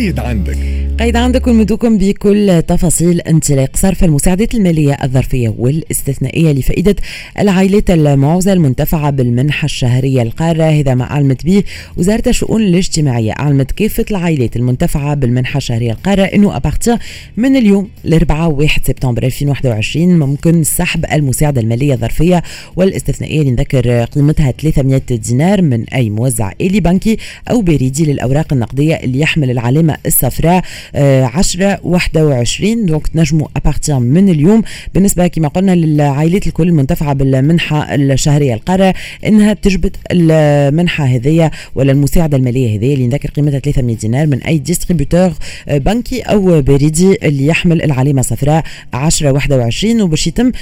قيد عندك. قيد عندكم ندوكم بكل تفاصيل انطلاق صرف المساعدات المالية الظرفية والاستثنائية لفائدة العائلات المعوزة المنتفعة بالمنحة الشهرية القارة. هذا ما أعلمت به وزارة الشؤون الاجتماعية. أعلمت كافة العائلات المنتفعة بالمنحة الشهرية القارة أنه أبارتيا من اليوم الأربعاء 1 سبتمبر 2021 ممكن سحب المساعدة المالية الظرفية والاستثنائية اللي نذكر قيمتها 300 دينار من أي موزع إلي بنكي أو بريدي للأوراق النقدية اللي يحمل العلامة الصفراء. 10 21 donc تنجموا à partir من اليوم. بالنسبة كما قلنا للعائلات الكل المنتفعة بالمنحة الشهرية القاره إنها تجبد المنحة هذيا ولا المساعدة المالية هذيا اللي نذكر قيمتها 300 دينار من أي distributeur بنكي أو بريدي اللي يحمل العلامة صفراء 10 21 وباش يتم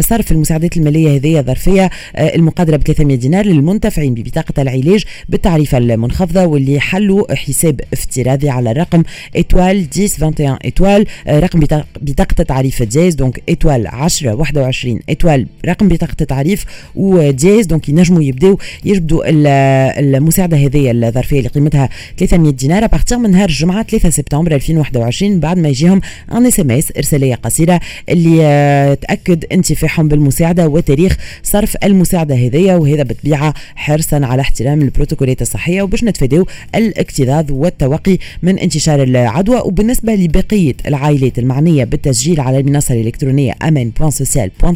صرف المساعدات المالية هذيا ظرفية المقدره ب 300 دينار للمنتفعين ببطاقه العلاج بالتعريفه المنخفضة واللي حلوا حساب افتراضي على الرقم étoile 10 21 étoile رقم بطاقة تعريف dièse donc étoile 10 21 étoile رقم بطاقة تعريف و dièse donc ينجموا يبداو يجبدوا المساعدة هذه الظرفية اللي قيمتها 300 دينار à partir من نهار الجمعة 3 سبتمبر 2021 بعد ما يجيهم un SMS ارسالية قصيرة اللي تأكد انتفاعهم بالمساعدة وتاريخ صرف المساعدة هذه وهذا بالطبيعة حرصا على احترام البروتوكولات الصحية وباش نتفاداو الاكتظاظ والتوقي من انتشار العدوى وبالنسبة لبقية العائلات المعنية بالتسجيل على المنصة الإلكترونية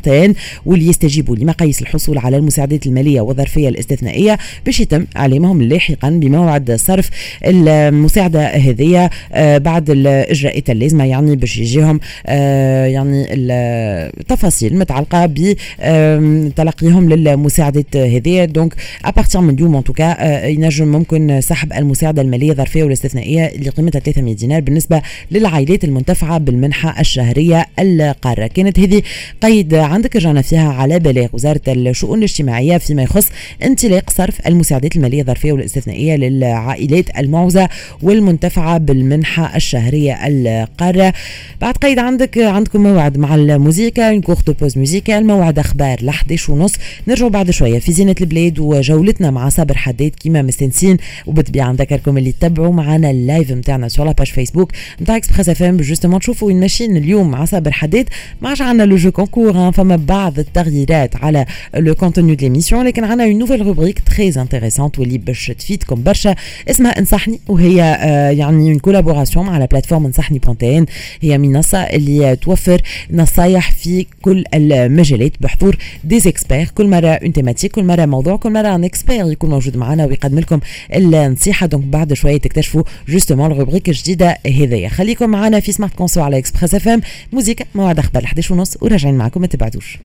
تي واللي يستجيبوا لمقاييس الحصول على المساعدات المالية والظرفية الاستثنائية باش يتم إعلامهم لاحقا بموعد صرف المساعدة هذه آه، بعد الإجراءات اللازمة يعني باش يجيهم آه، يعني التفاصيل متعلقة بتلقيهم للمساعدات هذه. donc à partir من اليوم tout cas آه، ينجم ممكن سحب المساعدة المالية الظرفية والاستثنائية اللي قيمتها 300 دينار بالنسبة للعائلات المنتفعة بالمنحة الشهرية القارة. كانت هذه قيد عندك رجعنا فيها على بلاغ وزارة الشؤون الاجتماعية فيما يخص انطلاق صرف المساعدات المالية الظرفية والاستثنائية للعائلات المعوزة والمنتفعة بالمنحة الشهرية القارة. بعد قيد عندك عندكم موعد مع الموسيقى une courte pause musicale موعد أخبار ل 11 ونص نرجعوا بعد شوية في زينة البلاد وجولتنا مع صابر حداد كيما مستنسين. وبالطبيعة نذكركم اللي تتبعوا معنا ال live نتاعنا sur page Facebook نتاع Express FM justement تشوفوا وين ماشيين اليوم مع صابر حداد ما عادش عندنا le jeu concours فما بعض التغييرات على le contenu de l'émission لكن عندنا une nouvelle rubrique très intéressante واللي باش تفيدكم برشا. اسمها انصحني وهي آه يعني en collaboration مع plateforme انصحني point tn هي منصه اللي توفر نصايح في كل المجالات بحضور ديز اكسبير كل مرة une thématique كل مرة موضوع كل مرة un expert يكون موجود معنا ويقدم لكم النصيحة. donc بعد شوية تكتشفوا justement ال rubrique الجديدة هذيا خليكم معنا في Smart Conso على Express FM موزيكا موعد أخبار 11 ونص وراجعين معكم ما تبعدوش.